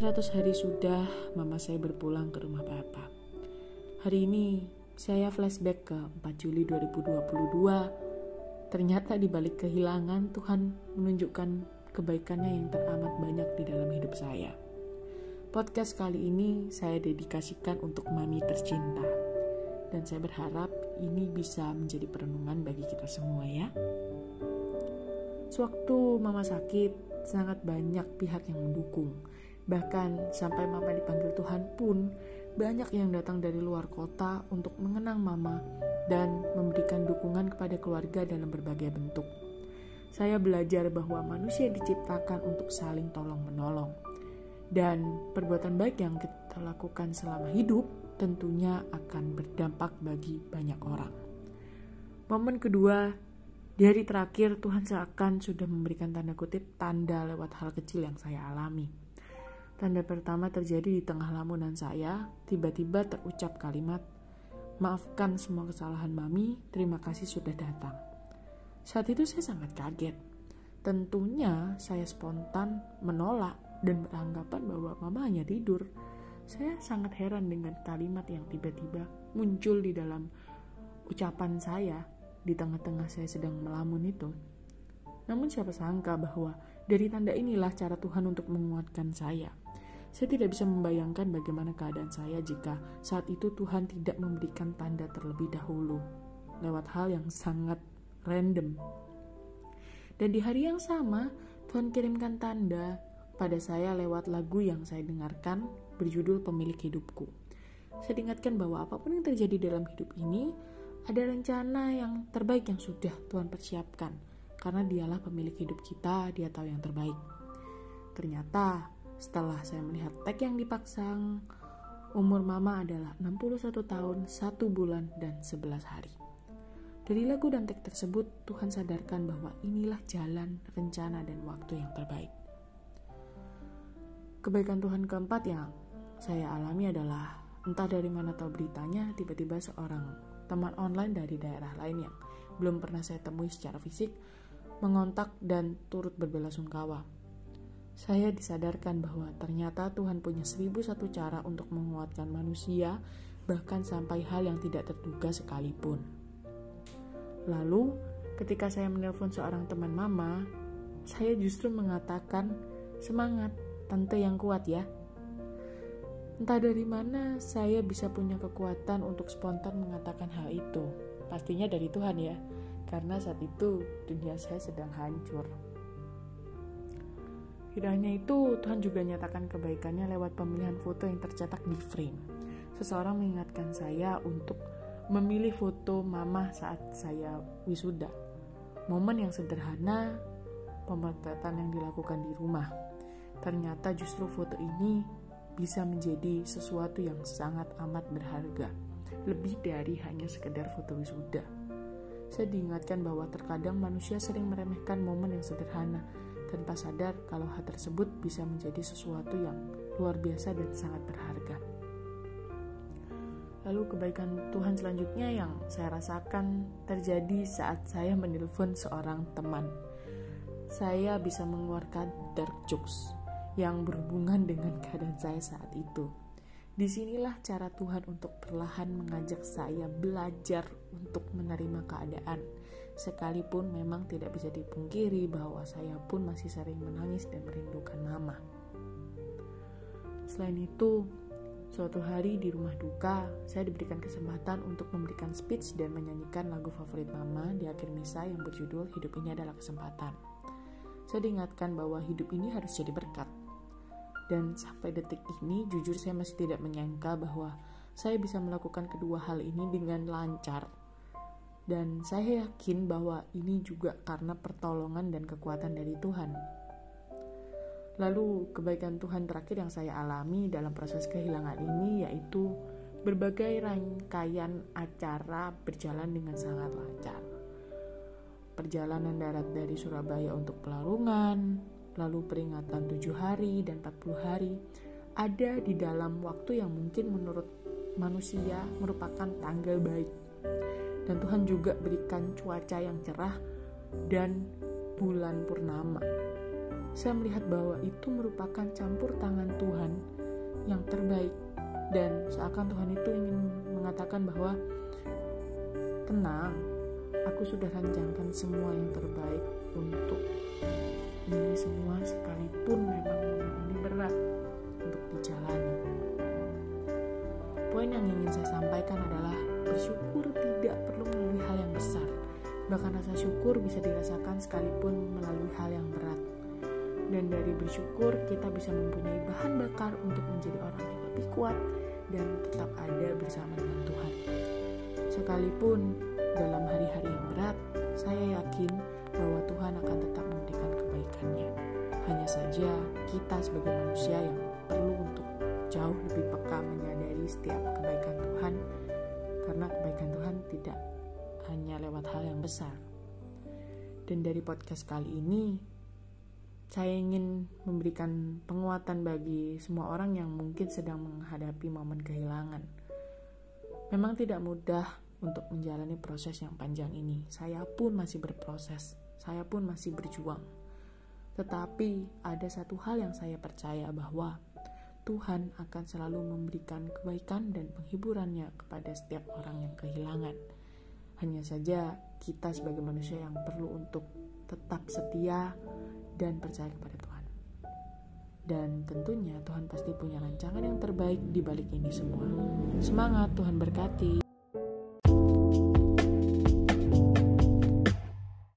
100 hari sudah mama saya berpulang ke rumah papa. Hari ini saya flashback ke 4 Juli 2022. Ternyata di balik kehilangan Tuhan menunjukkan kebaikannya yang teramat banyak di dalam hidup saya. Podcast kali ini saya dedikasikan untuk mami tercinta. Dan saya berharap ini bisa menjadi perenungan bagi kita semua ya. Sewaktu mama sakit, sangat banyak pihak yang mendukung Bahkan sampai mama dipanggil Tuhan pun banyak yang datang dari luar kota untuk mengenang mama dan memberikan dukungan kepada keluarga dalam berbagai bentuk. Saya belajar bahwa manusia diciptakan untuk saling tolong-menolong. Dan perbuatan baik yang kita lakukan selama hidup tentunya akan berdampak bagi banyak orang. Momen kedua, di hari terakhir Tuhan seakan sudah memberikan tanda kutip tanda lewat hal kecil yang saya alami. Tanda pertama terjadi di tengah lamunan saya, tiba-tiba terucap kalimat, Maafkan semua kesalahan mami, terima kasih sudah datang. Saat itu saya sangat kaget. Tentunya saya spontan menolak dan beranggapan bahwa mama hanya tidur. Saya sangat heran dengan kalimat yang tiba-tiba muncul di dalam ucapan saya di tengah-tengah saya sedang melamun itu. Namun siapa sangka bahwa dari tanda inilah cara Tuhan untuk menguatkan saya. Saya tidak bisa membayangkan bagaimana keadaan saya jika saat itu Tuhan tidak memberikan tanda terlebih dahulu lewat hal yang sangat random. Dan di hari yang sama, Tuhan kirimkan tanda pada saya lewat lagu yang saya dengarkan berjudul Pemilik Hidupku. Saya diingatkan bahwa apa pun yang terjadi dalam hidup ini, ada rencana yang terbaik yang sudah Tuhan persiapkan. Karena dialah pemilik hidup kita, dia tahu yang terbaik. Ternyata setelah saya melihat tag yang dipasang, umur mama adalah 61 tahun, 1 bulan, dan 11 hari. Dari lagu dan tag tersebut, Tuhan sadarkan bahwa inilah jalan, rencana, dan waktu yang terbaik. Kebaikan Tuhan keempat yang saya alami adalah entah dari mana tahu beritanya, tiba-tiba seorang teman online dari daerah lain yang belum pernah saya temui secara fisik mengontak dan turut berbelasungkawa saya disadarkan bahwa ternyata Tuhan punya seribu satu cara untuk menguatkan manusia, bahkan sampai hal yang tidak terduga sekalipun. Lalu, ketika saya menelpon seorang teman mama, saya justru mengatakan, "Semangat, tante yang kuat ya." Entah dari mana saya bisa punya kekuatan untuk spontan mengatakan hal itu. Pastinya dari Tuhan ya, karena saat itu dunia saya sedang hancur. Tidak hanya itu, Tuhan juga nyatakan kebaikannya lewat pemilihan foto yang tercetak di frame. Seseorang mengingatkan saya untuk memilih foto mama saat saya wisuda. Momen yang sederhana, pemotretan yang dilakukan di rumah. Ternyata justru foto ini bisa menjadi sesuatu yang sangat amat berharga. Lebih dari hanya sekedar foto wisuda. Saya diingatkan bahwa terkadang manusia sering meremehkan momen yang sederhana, tanpa sadar kalau hal tersebut bisa menjadi sesuatu yang luar biasa dan sangat berharga. Lalu kebaikan Tuhan selanjutnya yang saya rasakan terjadi saat saya menelpon seorang teman. Saya bisa mengeluarkan dark jokes yang berhubungan dengan keadaan saya saat itu. Di sinilah cara Tuhan untuk perlahan mengajak saya belajar untuk menerima keadaan Sekalipun memang tidak bisa dipungkiri bahwa saya pun masih sering menangis dan merindukan mama. Selain itu, suatu hari di rumah duka, saya diberikan kesempatan untuk memberikan speech dan menyanyikan lagu favorit mama di akhir misa yang berjudul Hidup Ini Adalah Kesempatan. Saya diingatkan bahwa hidup ini harus jadi berkat. Dan sampai detik ini, jujur saya masih tidak menyangka bahwa saya bisa melakukan kedua hal ini dengan lancar dan saya yakin bahwa ini juga karena pertolongan dan kekuatan dari Tuhan. Lalu, kebaikan Tuhan terakhir yang saya alami dalam proses kehilangan ini yaitu berbagai rangkaian acara berjalan dengan sangat lancar. Perjalanan darat dari Surabaya untuk Pelarungan, lalu peringatan tujuh hari dan 40 hari, ada di dalam waktu yang mungkin menurut manusia merupakan tanggal baik dan Tuhan juga berikan cuaca yang cerah dan bulan purnama. saya melihat bahwa itu merupakan campur tangan Tuhan yang terbaik dan seakan Tuhan itu ingin mengatakan bahwa tenang aku sudah rancangkan semua yang terbaik untuk ini semua sekalipun memang momen ini berat untuk dijalani poin yang ingin saya sampaikan adalah bersyukur tidak perlu melalui hal yang besar bahkan rasa syukur bisa dirasakan sekalipun melalui hal yang berat dan dari bersyukur kita bisa mempunyai bahan bakar untuk menjadi orang yang lebih kuat dan tetap ada bersama dengan Tuhan. Sekalipun dalam hari-hari yang berat, saya yakin bahwa Tuhan akan tetap memberikan kebaikannya. Hanya saja kita sebagai manusia yang perlu untuk jauh lebih peka menyadari setiap kebaikan karena kebaikan Tuhan tidak hanya lewat hal yang besar. Dan dari podcast kali ini, saya ingin memberikan penguatan bagi semua orang yang mungkin sedang menghadapi momen kehilangan. Memang tidak mudah untuk menjalani proses yang panjang ini. Saya pun masih berproses, saya pun masih berjuang. Tetapi ada satu hal yang saya percaya bahwa Tuhan akan selalu memberikan kebaikan dan penghiburannya kepada setiap orang yang kehilangan. Hanya saja kita sebagai manusia yang perlu untuk tetap setia dan percaya kepada Tuhan. Dan tentunya Tuhan pasti punya rancangan yang terbaik di balik ini semua. Semangat, Tuhan berkati.